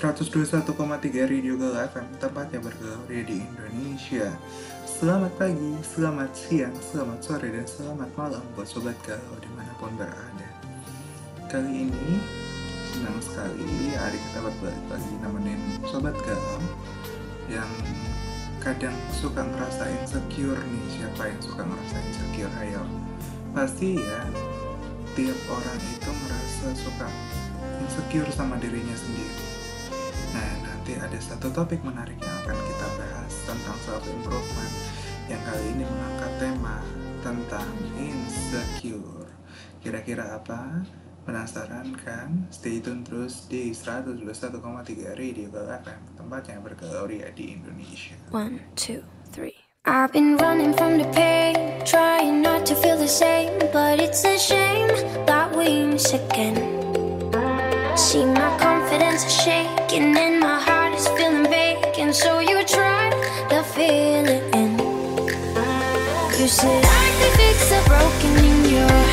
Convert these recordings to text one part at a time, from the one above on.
121,3 Radio Galau FM Tempatnya bergaul di Indonesia Selamat pagi, selamat siang, selamat sore, dan selamat malam Buat Sobat Galau di mana pun berada Kali ini senang sekali hari kita berbalik lagi nemenin Sobat Galau Yang kadang suka ngerasa insecure nih Siapa yang suka ngerasa insecure? Ayo Pasti ya Tiap orang itu ngerasa suka insecure sama dirinya sendiri. Nah, nanti ada satu topik menarik yang akan kita bahas tentang self improvement yang kali ini mengangkat tema tentang insecure. Kira-kira apa? Penasaran kan? Stay tune terus di 121,3 Radio FM, tempatnya bergaul di Indonesia. One, two, three. I've been running from the pain, trying not to feel the same, but it's a shame that we miss again. See my confidence is shaking and my heart is feeling vacant, so you try to fill it in. You said I could fix the broken in your heart.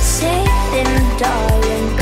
Your words safe and darling.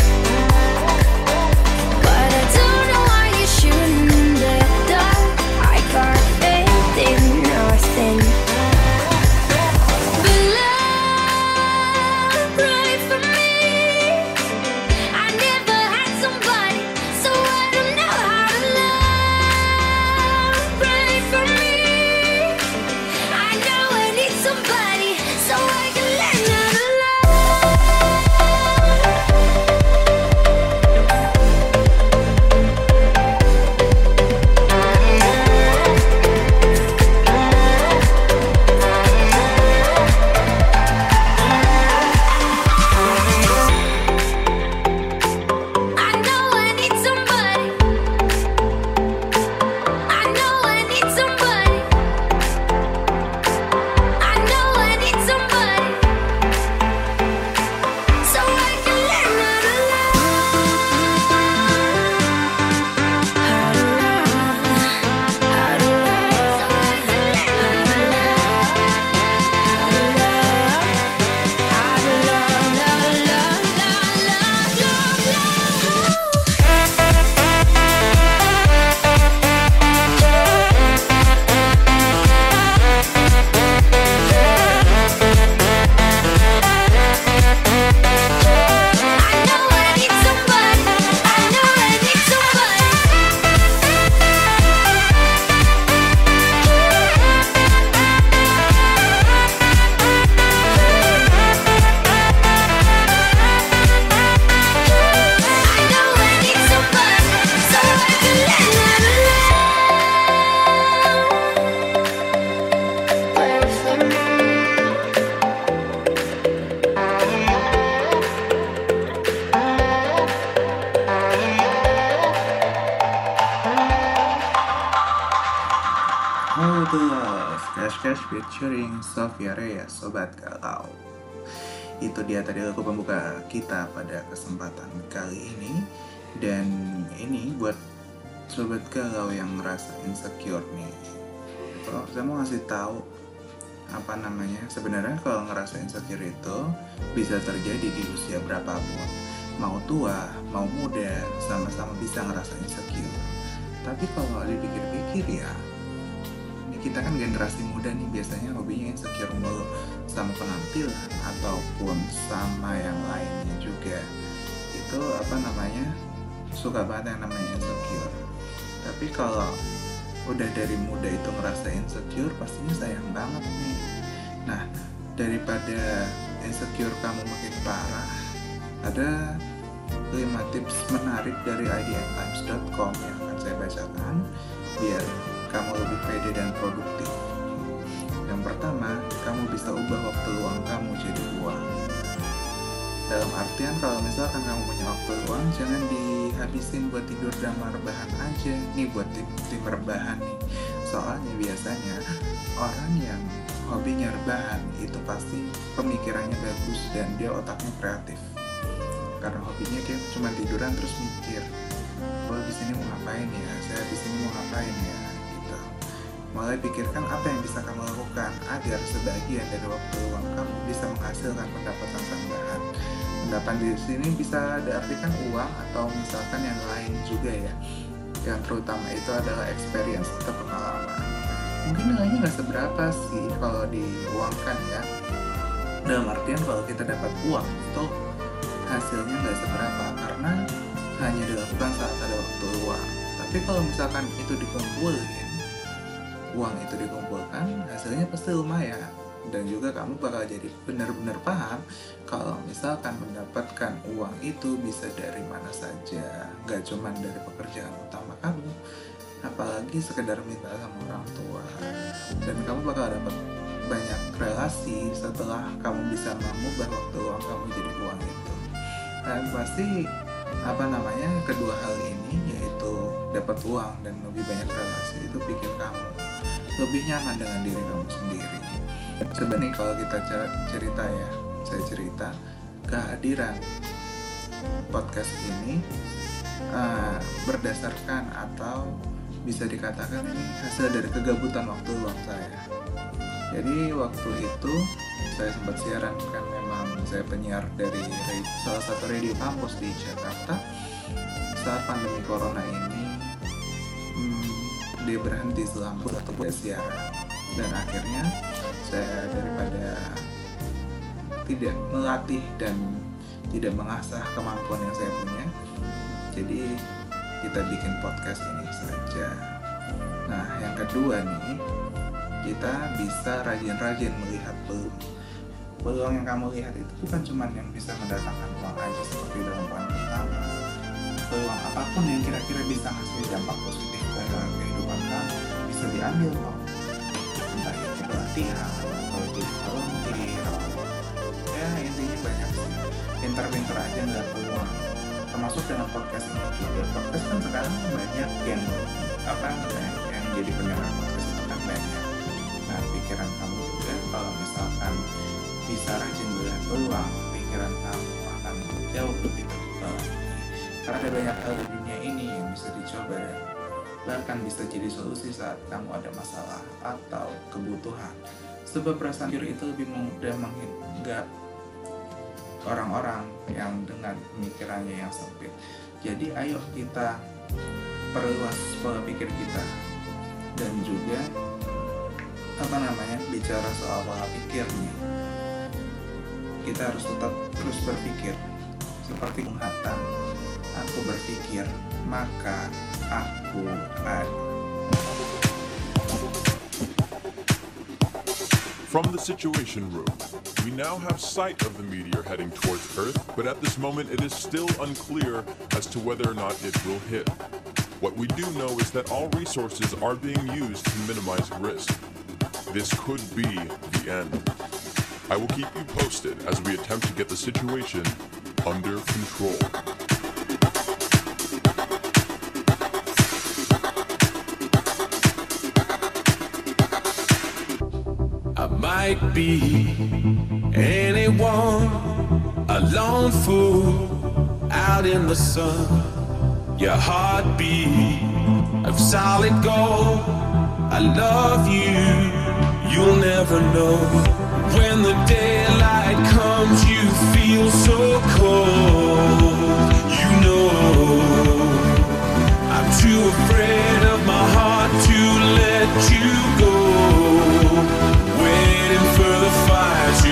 Featuring Sofia Reyes Sobat Galau. Itu dia tadi lagu pembuka kita pada kesempatan kali ini. Dan ini buat Sobat Galau yang ngerasa insecure nih. Kalau saya mau ngasih tahu apa namanya sebenarnya kalau ngerasa insecure itu bisa terjadi di usia berapapun. Mau tua mau muda sama-sama bisa ngerasa insecure. Tapi kalau dipikir-pikir ya kita kan generasi muda nih biasanya hobinya insecure mulu sama penampilan ataupun sama yang lainnya juga. Itu apa namanya? Suka banget yang namanya insecure. Tapi kalau udah dari muda itu ngerasa insecure pastinya sayang banget nih. Nah daripada insecure kamu makin parah ada 5 tips menarik dari idntimes.com yang akan saya bacakan biar kamu lebih pede dan produktif. Yang pertama, kamu bisa ubah waktu luang kamu jadi uang. Dalam artian kalau misalkan kamu punya waktu luang, jangan dihabisin buat tidur dan rebahan aja. Nih buat tim rebahan nih. Soalnya biasanya orang yang hobinya rebahan itu pasti pemikirannya bagus dan dia otaknya kreatif. Karena hobinya dia cuma tiduran terus mikir, oh di sini mau ngapain ya, saya di sini mau ngapain ya, Mulai pikirkan apa yang bisa kamu lakukan agar sebagian dari waktu luang kamu bisa menghasilkan pendapatan tambahan. Pendapatan di sini bisa diartikan uang atau misalkan yang lain juga ya. Yang terutama itu adalah experience atau pengalaman. Mungkin nilainya nggak seberapa sih kalau diuangkan ya. Dalam artian kalau kita dapat uang itu hasilnya nggak seberapa karena hanya dilakukan saat ada waktu luang. Tapi kalau misalkan itu dikumpulin uang itu dikumpulkan hasilnya pasti lumayan. Dan juga kamu bakal jadi benar-benar paham kalau misalkan mendapatkan uang itu bisa dari mana saja. Gak cuma dari pekerjaan utama kamu apalagi sekedar minta sama orang tua. Dan kamu bakal dapat banyak relasi setelah kamu bisa mengubah waktu uang kamu jadi uang itu. Dan pasti apa namanya kedua hal ini yaitu dapat uang dan lebih banyak relasi itu pikir kamu lebih nyaman dengan diri kamu sendiri. Sebenarnya kalau kita cerita ya saya cerita kehadiran podcast ini uh, berdasarkan atau bisa dikatakan ini hasil dari kegabutan waktu luang saya. Jadi waktu itu saya sempat siaran kan memang saya penyiar dari salah satu radio kampus di Jakarta. Saat pandemi corona ini dia berhenti selama satu bulan siaran. Dan akhirnya saya daripada tidak melatih dan tidak mengasah kemampuan yang saya punya jadi kita bikin podcast ini saja. Nah yang kedua nih kita bisa rajin-rajin melihat peluang. Peluang yang kamu lihat itu bukan cuma yang bisa mendatangkan uang aja seperti dalam poin pertama. Peluang apa pun yang kira-kira bisa ngasih dampak positif ke kamu bisa diambil kok entah itu pelatihan atau itu volunteer ya intinya banyak sih. Pinter-pinter aja nggak peluang termasuk dengan podcast ini juga. Podcast kan sekarang banyak yang apa yang, jadi pendengar podcast itu kan banyak. Nah pikiran kamu juga kalau misalkan bisa rajin melihat peluang pikiran kamu akan jauh lebih terbuka karena ada banyak hal di dunia ini yang bisa dicoba dan bahkan bisa jadi solusi saat kamu ada masalah atau kebutuhan. Sebab perasaan diri itu lebih mudah menghinggap orang-orang yang dengan pemikirannya yang sempit. Jadi ayo kita perluas pola pikir kita dan juga apa namanya bicara soal pola pikirnya kita harus tetap terus berpikir seperti Bung aku berpikir maka From the Situation Room, we now have sight of the meteor heading towards Earth, but at this moment it is still unclear as to whether or not it will hit. What we do know is that all resources are being used to minimize risk. This could be the end. I will keep you posted as we attempt to get the situation under control. Might be anyone, a lone fool out in the sun. Your heartbeat of solid gold. I love you, you'll never know. When the daylight comes, you feel so cold. You know, I'm too afraid of my heart to let you go.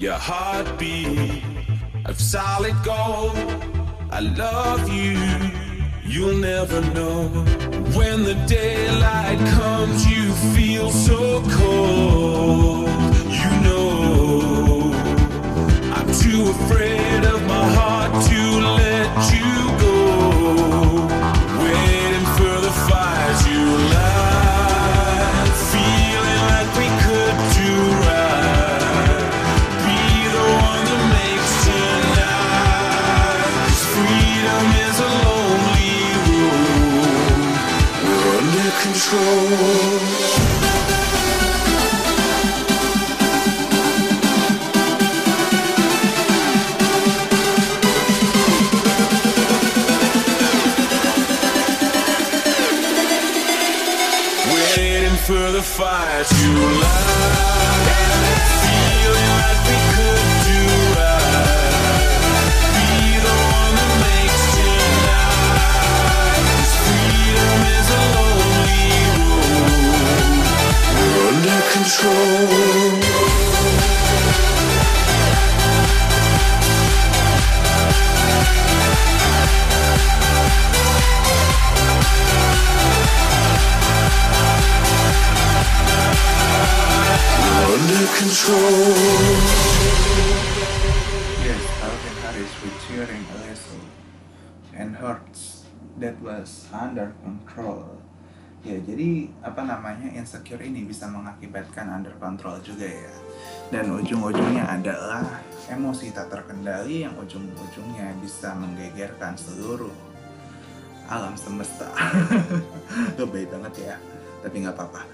Your heartbeat of solid gold. I love you, you'll never know. When the daylight comes, you feel so cold. You know, I'm too afraid of my heart to control. Yes, Calvin Harris with and Hurts that was under control. Ya, jadi apa namanya insecure ini bisa mengakibatkan under control juga ya. Dan ujung-ujungnya adalah emosi tak terkendali yang ujung-ujungnya bisa menggegerkan seluruh alam semesta. Lebay banget ya, tapi nggak apa-apa.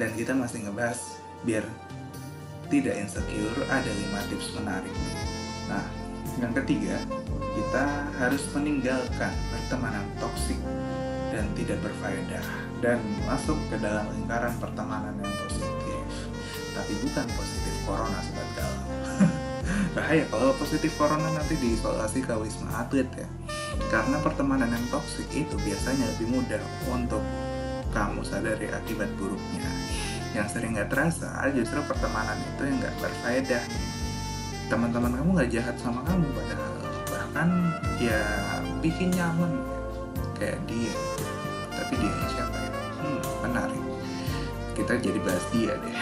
Dan kita masih ngebahas biar tidak insecure ada lima tips menarik. Nah, yang ketiga, kita harus meninggalkan pertemanan toksik dan tidak berfaedah dan masuk ke dalam lingkaran pertemanan yang positif. Tapi bukan positif corona sobat galau. Bahaya kalau positif corona nanti diisolasi ke wisma atlet ya. Karena pertemanan yang toksik itu biasanya lebih mudah untuk kamu sadari akibat buruknya. Yang sering nggak terasa justru pertemanan itu yang nggak berfaedah teman-teman kamu nggak jahat sama kamu padahal bahkan ya bikin nyaman. Kayak dia. Tapi dia siapa ya? Hmm, menarik. Kita jadi bahas dia deh.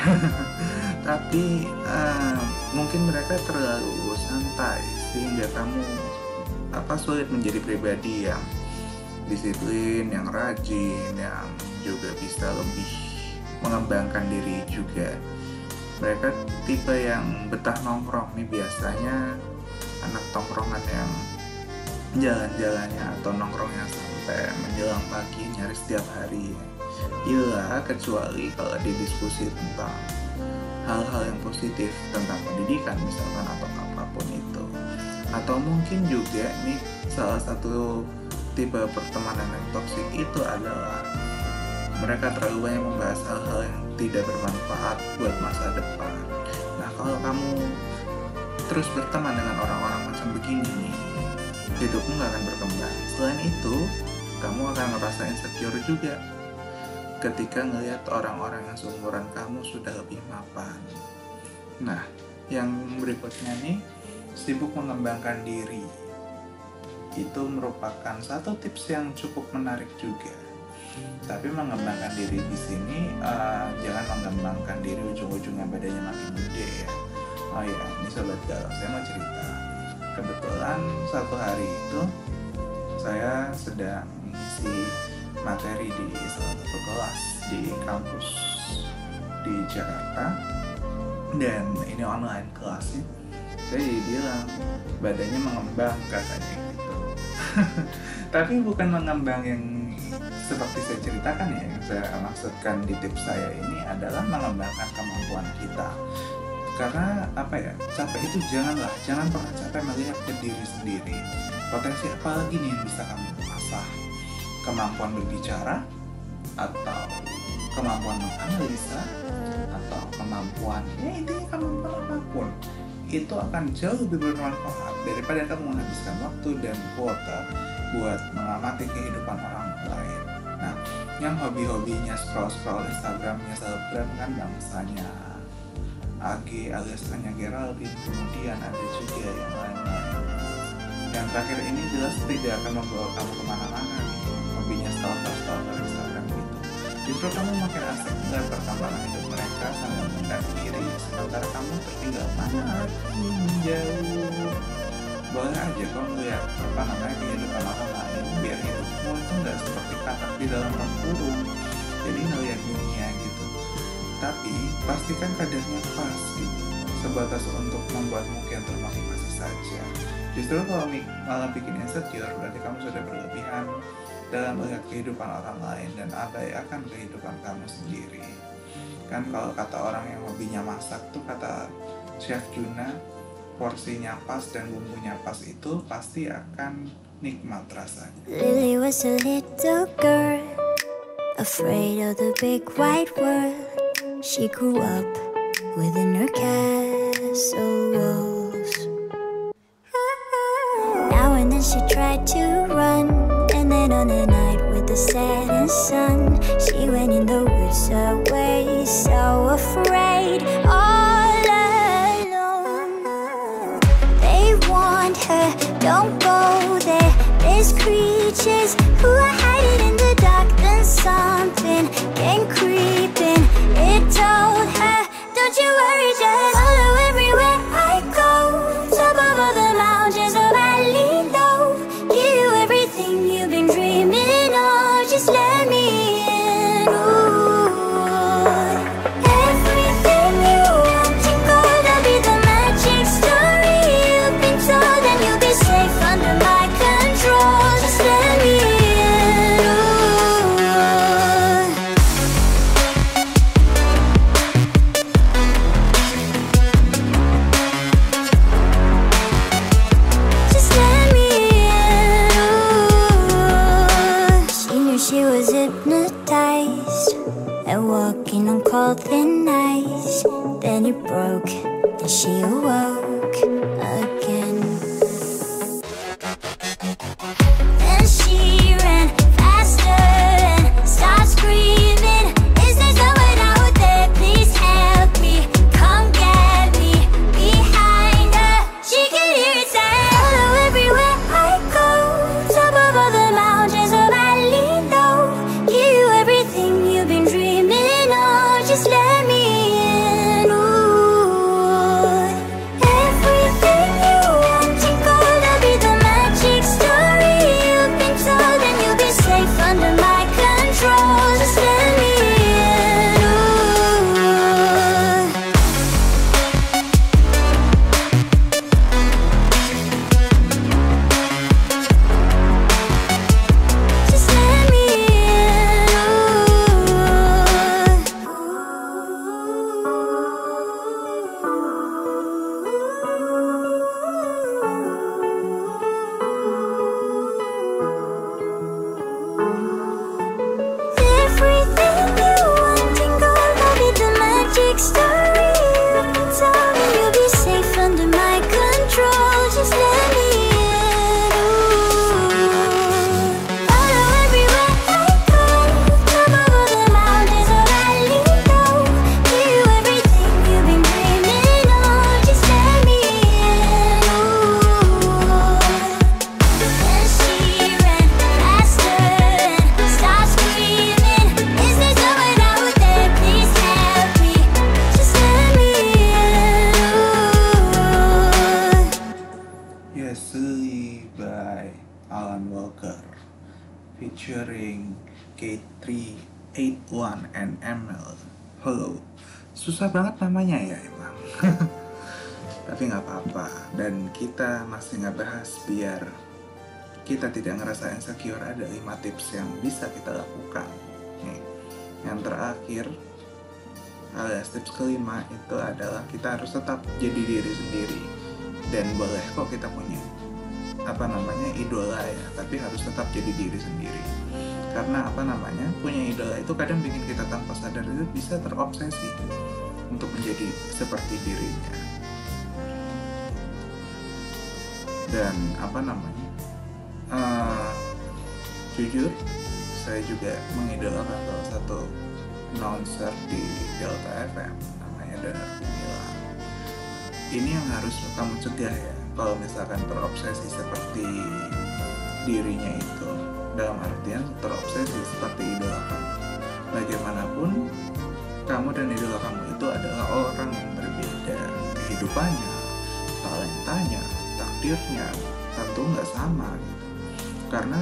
Tapi eh, mungkin mereka terlalu santai sehingga kamu apa sulit menjadi pribadi yang disiplin yang rajin yang juga bisa lebih mengembangkan diri juga. Mereka tipe yang betah nongkrong nih biasanya anak tongkrongan yang jalan-jalannya atau nongkrongnya sampai menjelang pagi nyaris setiap hari. Iya, kecuali kalau didiskusi tentang hal-hal yang positif tentang pendidikan misalkan atau apa pun itu. Atau mungkin juga nih salah satu tipe pertemanan yang toksik itu adalah mereka terlalu banyak membahas hal-hal yang tidak bermanfaat buat masa depan. Nah, kalau kamu terus berteman dengan orang-orang macam begini, hidupmu nggak akan berkembang. Selain itu, kamu akan merasa insecure juga ketika ngelihat orang-orang yang seumuran kamu sudah lebih mapan. Nah, yang berikutnya nih, sibuk mengembangkan diri. Itu merupakan satu tips yang cukup menarik juga tapi mengembangkan diri di sini uh, jangan mengembangkan diri ujung-ujungnya badannya makin gede ya. Oh ya ini sobat galau saya mau cerita. Kebetulan satu hari itu saya sedang mengisi materi di salah satu kelas di kampus di Jakarta. Dan ini online kelasnya saya dibilang badannya mengembang katanya gitu. Tapi bukan mengembang yang seperti saya ceritakan ya yang saya maksudkan di tips saya ini adalah mengembangkan kemampuan kita. Karena apa ya capek itu janganlah jangan pernah capek melihat ke diri sendiri. Potensi apa lagi nih yang bisa kamu asah kemampuan berbicara atau kemampuan menganalisa atau kemampuan ya intinya kemampuan apa pun itu akan jauh lebih bermanfaat daripada kamu menghabiskan waktu dan kuota buat mengamati kehidupan orang lain. Nah, yang hobi-hobinya scroll-scroll Instagramnya selebgram kan bangsanya AG alias Anya Geraldine, kemudian ada juga yang lain-lain. Yang terakhir ini jelas tidak akan membawa kamu ke mana-mana nih, hobinya stalker-stalker Instagram gitu. Justru kamu makin asik melihat perkembangan hidup mereka sambil mendekati diri, sementara kamu tertinggal mana jauh boleh aja kamu lihat apa namanya kehidupan orang biar hidupmu itu nggak seperti katak di dalam kurung jadi ngeliat dunia gitu. Tapi pastikan kadarnya pas gitu sebatas untuk membuatmu kian termotivasi saja. Justru kalau malah bikin insecure berarti kamu sudah berlebihan dalam melihat kehidupan orang lain dan abaikan kehidupan kamu sendiri. Kan kalau kata orang yang hobinya masak tuh kata chef Juna porsinya pas dan bumbunya pas itu pasti akan nikmat rasanya. Lily was a little girl, afraid of the big white world. She grew up within her castle walls. Now and then she tried to run, and then on a night with the setting sun, she went in the woods away, so afraid. All alone. They warned her, don't go there. Creatures who are hiding in the dark. Then something came creeping. It told her, don't you worry, susah banget namanya ya emang. Tapi nggak apa-apa. Dan kita masih nggak bahas biar kita tidak ngerasa insecure ada lima tips yang bisa kita lakukan. Nih yang terakhir alias tips kelima itu adalah kita harus tetap jadi diri sendiri. Dan boleh kok kita punya apa namanya idola ya tapi harus tetap jadi diri sendiri. Karena apa namanya punya idola itu kadang bikin kita tanpa sadar itu bisa terobsesi untuk menjadi seperti dirinya. Dan apa namanya? Uh, jujur saya juga mengidolakan salah satu announcer di Delta FM namanya Danar Gumilang ini yang harus kamu cegah ya kalau misalkan terobsesi seperti dirinya itu. Dalam artian terobsesi seperti idola kamu. Bagaimanapun kamu dan idola kamu itu adalah orang yang berbeda. Kehidupannya talentanya takdirnya tentu nggak sama. Karena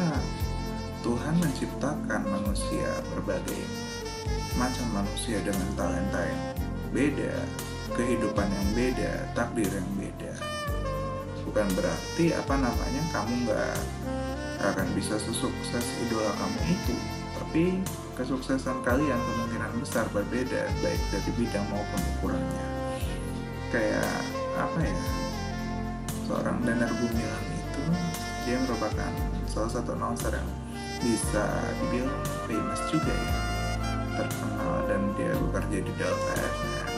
Tuhan menciptakan manusia berbagai macam manusia dengan talenta yang beda, kehidupan yang beda, takdir yang beda. Bukan berarti apa namanya kamu nggak akan bisa sesukses idola kamu itu, tapi kesuksesan kalian kemungkinan besar berbeda baik dari bidang maupun ukurannya. Kayak apa ya? Seorang Danar Gumilang itu dia merupakan salah satu announcer yang bisa dibilang famous juga ya terkenal dan dia bekerja di Delta FM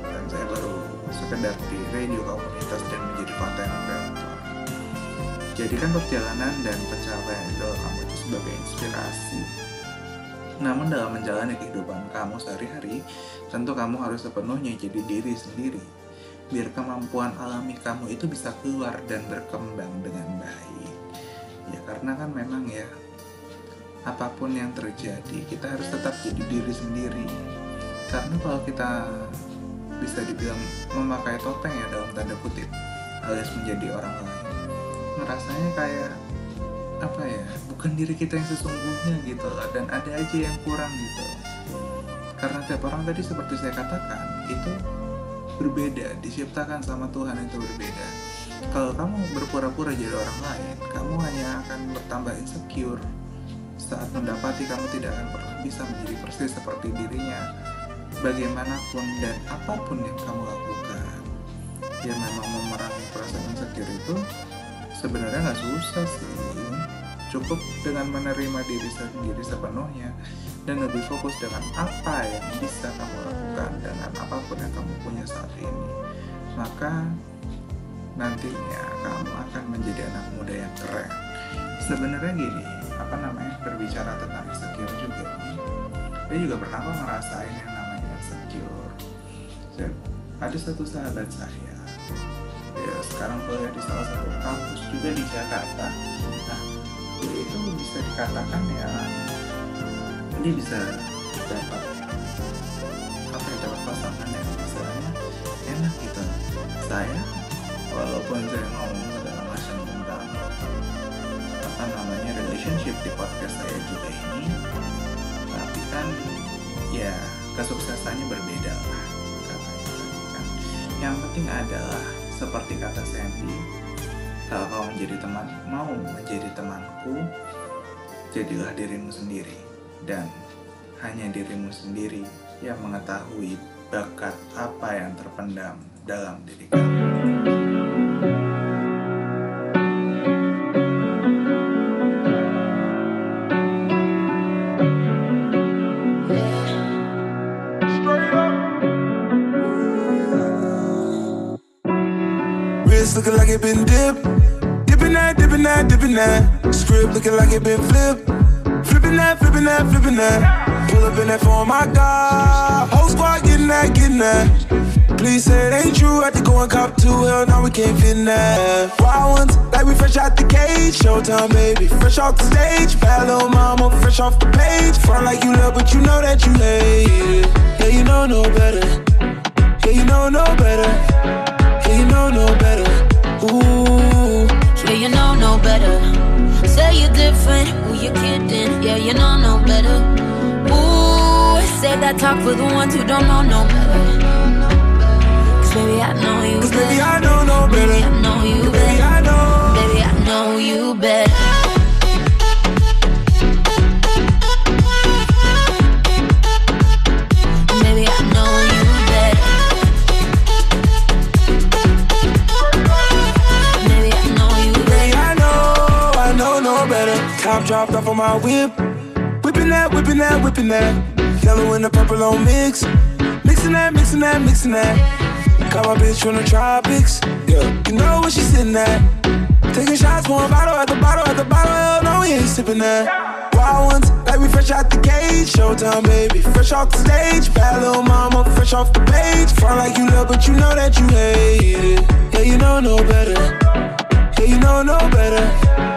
dan saya baru sekedar di radio komunitas dan menjadi konten creator jadikan perjalanan dan pencapaian idola kamu sebagai inspirasi. Namun dalam menjalani kehidupan kamu sehari-hari tentu kamu harus sepenuhnya jadi diri sendiri. Biar kemampuan alami kamu itu bisa keluar dan berkembang dengan baik. Ya karena kan memang ya apa pun yang terjadi kita harus tetap jadi diri sendiri. Karena kalau kita bisa dibilang memakai topeng ya dalam tanda kutip alias menjadi orang lain ngerasanya kayak apa ya bukan diri kita yang sesungguhnya gitu loh dan ada aja yang kurang gitu. Karena tiap orang tadi seperti saya katakan itu berbeda diciptakan sama Tuhan itu berbeda. Kalau kamu berpura-pura jadi orang lain kamu hanya akan bertambah insecure saat mendapati kamu tidak akan pernah bisa menjadi persis seperti dirinya bagaimanapun dan apa pun yang kamu lakukan. Ya memang memerangi perasaan insecure itu sebenarnya nggak susah sih cukup dengan menerima diri sendiri sepenuhnya dan lebih fokus dengan apa yang bisa kamu lakukan dengan apa pun yang kamu punya saat ini. Maka nantinya kamu akan menjadi anak muda yang keren. Sebenarnya gini apa namanya berbicara tentang insecure juga. Dia juga pernah kok ngerasain yang namanya insecure. Ada satu sahabat saya ya sekarang kuliah di salah satu kampus juga di Jakarta. Nah bisa dikatakan ya dia bisa dapat apa ya dapat pasangan yang misalnya enak gitu. Saya walaupun saya ngomong segala macam tentang apa namanya relationship di podcast saya juga ini tapi kan ya kesuksesannya berbeda yang penting adalah seperti kata Sandy kalau kau menjadi teman mau menjadi temanku jadilah dirimu sendiri dan hanya dirimu sendiri yang mengetahui bakat apa yang terpendam dalam diri kamu. Looking like it been dipped. Dipping that, dipping that, dipping that. Script looking like it been flipped. Flipping that, flipping that, flipping that. Pull up in that for my God. Whole squad getting that, getting that. Please say it ain't true. Had to go and cop two. Hell, now we can't fit in that. Wild ones, like we fresh out the cage. Showtime, baby. Fresh off the stage. Bad little mama, fresh off the page. Front like you love, but you know that you hate it. Yeah, you know no better. Yeah, you know no better. Yeah, you know no better. Different, ooh, you kidding? Yeah, you know no better. Ooh, save that talk for the ones who don't know no better. Cause baby, I know you Cause better. baby, I know no better. Baby, I know you Baby, better. I know. Baby, I know you better. Top dropped off on my whip. Whipping that, whipping that, whipping that. Yellow and the purple on mix. Mixing that, mixing that, mixing that. Got my bitch from the tropics. Yeah, you know where she sitting at. Taking shots, pouring bottle at the bottle at the bottle. Hell no, we ain't sipping that. Wild ones, like we fresh out the cage. Showtime, baby, fresh off the stage. Bad little mama, fresh off the page. Front like you love, but you know that you hate it. Yeah, you know no better. Yeah, you know no better.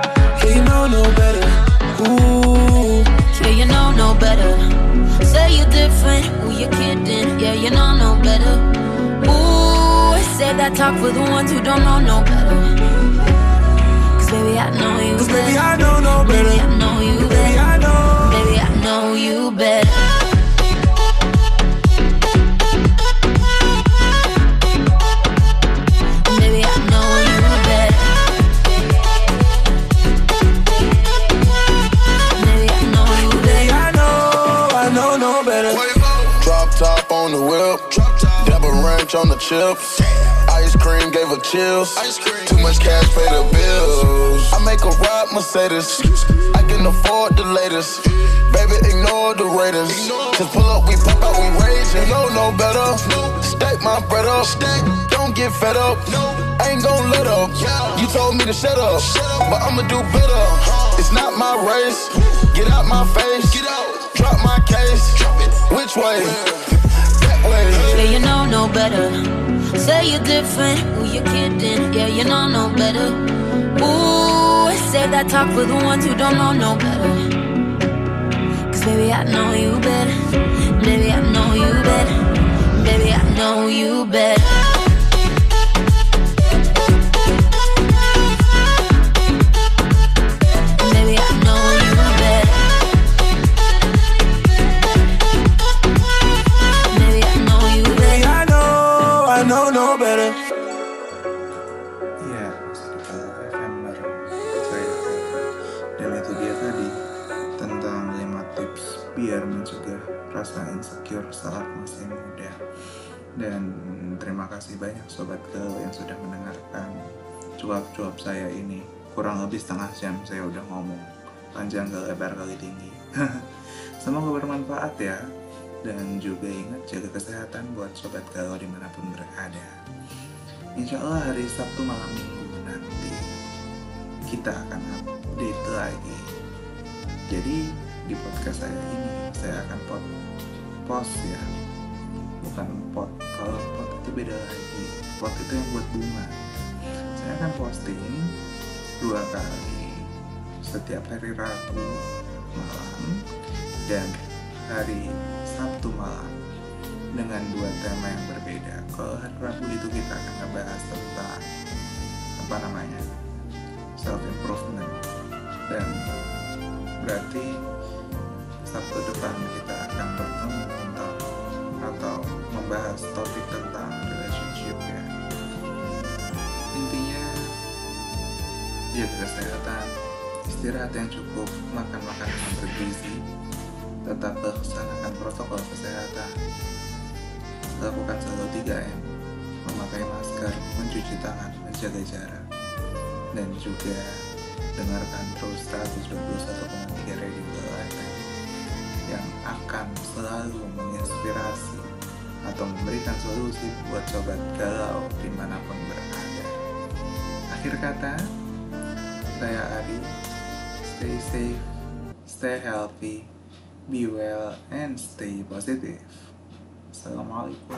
Talk for the ones who don't know no better. Cause baby, I know you cause baby, better. I know no Baby, better. I know you Baby, better. I know. Baby, I know you better. Baby, I know you better. Baby, I know you better. I know, no better. Drop top on the whip. Double ranch on the chips. Ice cream gave her chills. Too much cash pay the bills. I make a ride Mercedes. I can afford the latest. Baby, ignore the Raiders. Just pull up, we pop out, we rage. You know no better. Stack my bread up. Don't get fed up. Ain't gon' let up. You told me to shut up, but I'ma do better. It's not my race. Get out my face. Drop my case. Which way? Yeah, you know no better. Say you're different, who you kidding? Yeah, you know no better. Ooh, say that talk for the ones who don't know no better. Cause baby, I know you better. Baby, I know you better. Baby, I know you better. Rasa insecure saat masih muda. Dan terima kasih banyak Sobat Girl yang sudah mendengarkan cuap-cuap saya ini. Kurang lebih setengah jam saya udah ngomong. Panjang gak lebar kali tinggi. Semoga bermanfaat ya. Dan juga ingat jaga kesehatan buat Sobat Galau di mana pun berada. Insya Allah hari Sabtu malam minggu nanti kita akan update lagi. Jadi di podcast saya ini saya akan pot post ya, bukan pot. Kalau pot itu beda lagi. Pot itu yang buat bunga. Saya akan posting dua kali setiap hari Rabu malam dan hari Sabtu malam dengan dua tema yang berbeda. Kalau hari Rabu itu kita akan ngebahas tentang apa namanya self improvement dan berarti Sabtu depan kita akan bertemu tentang atau membahas topik tentang relationship ya. Intinya jaga kesehatan, istirahat yang cukup, makan makanan yang bergizi, tetap laksanakan protokol kesehatan, lakukan selalu 3M, memakai masker, mencuci tangan, menjaga jarak, dan juga dengarkan terus 121,3 Radio FM yang akan selalu menginspirasi atau memberikan solusi buat sobat galau di mana pun berada. Akhir kata, saya Ari, stay safe, stay healthy, be well, and stay positive. Assalamualaikum.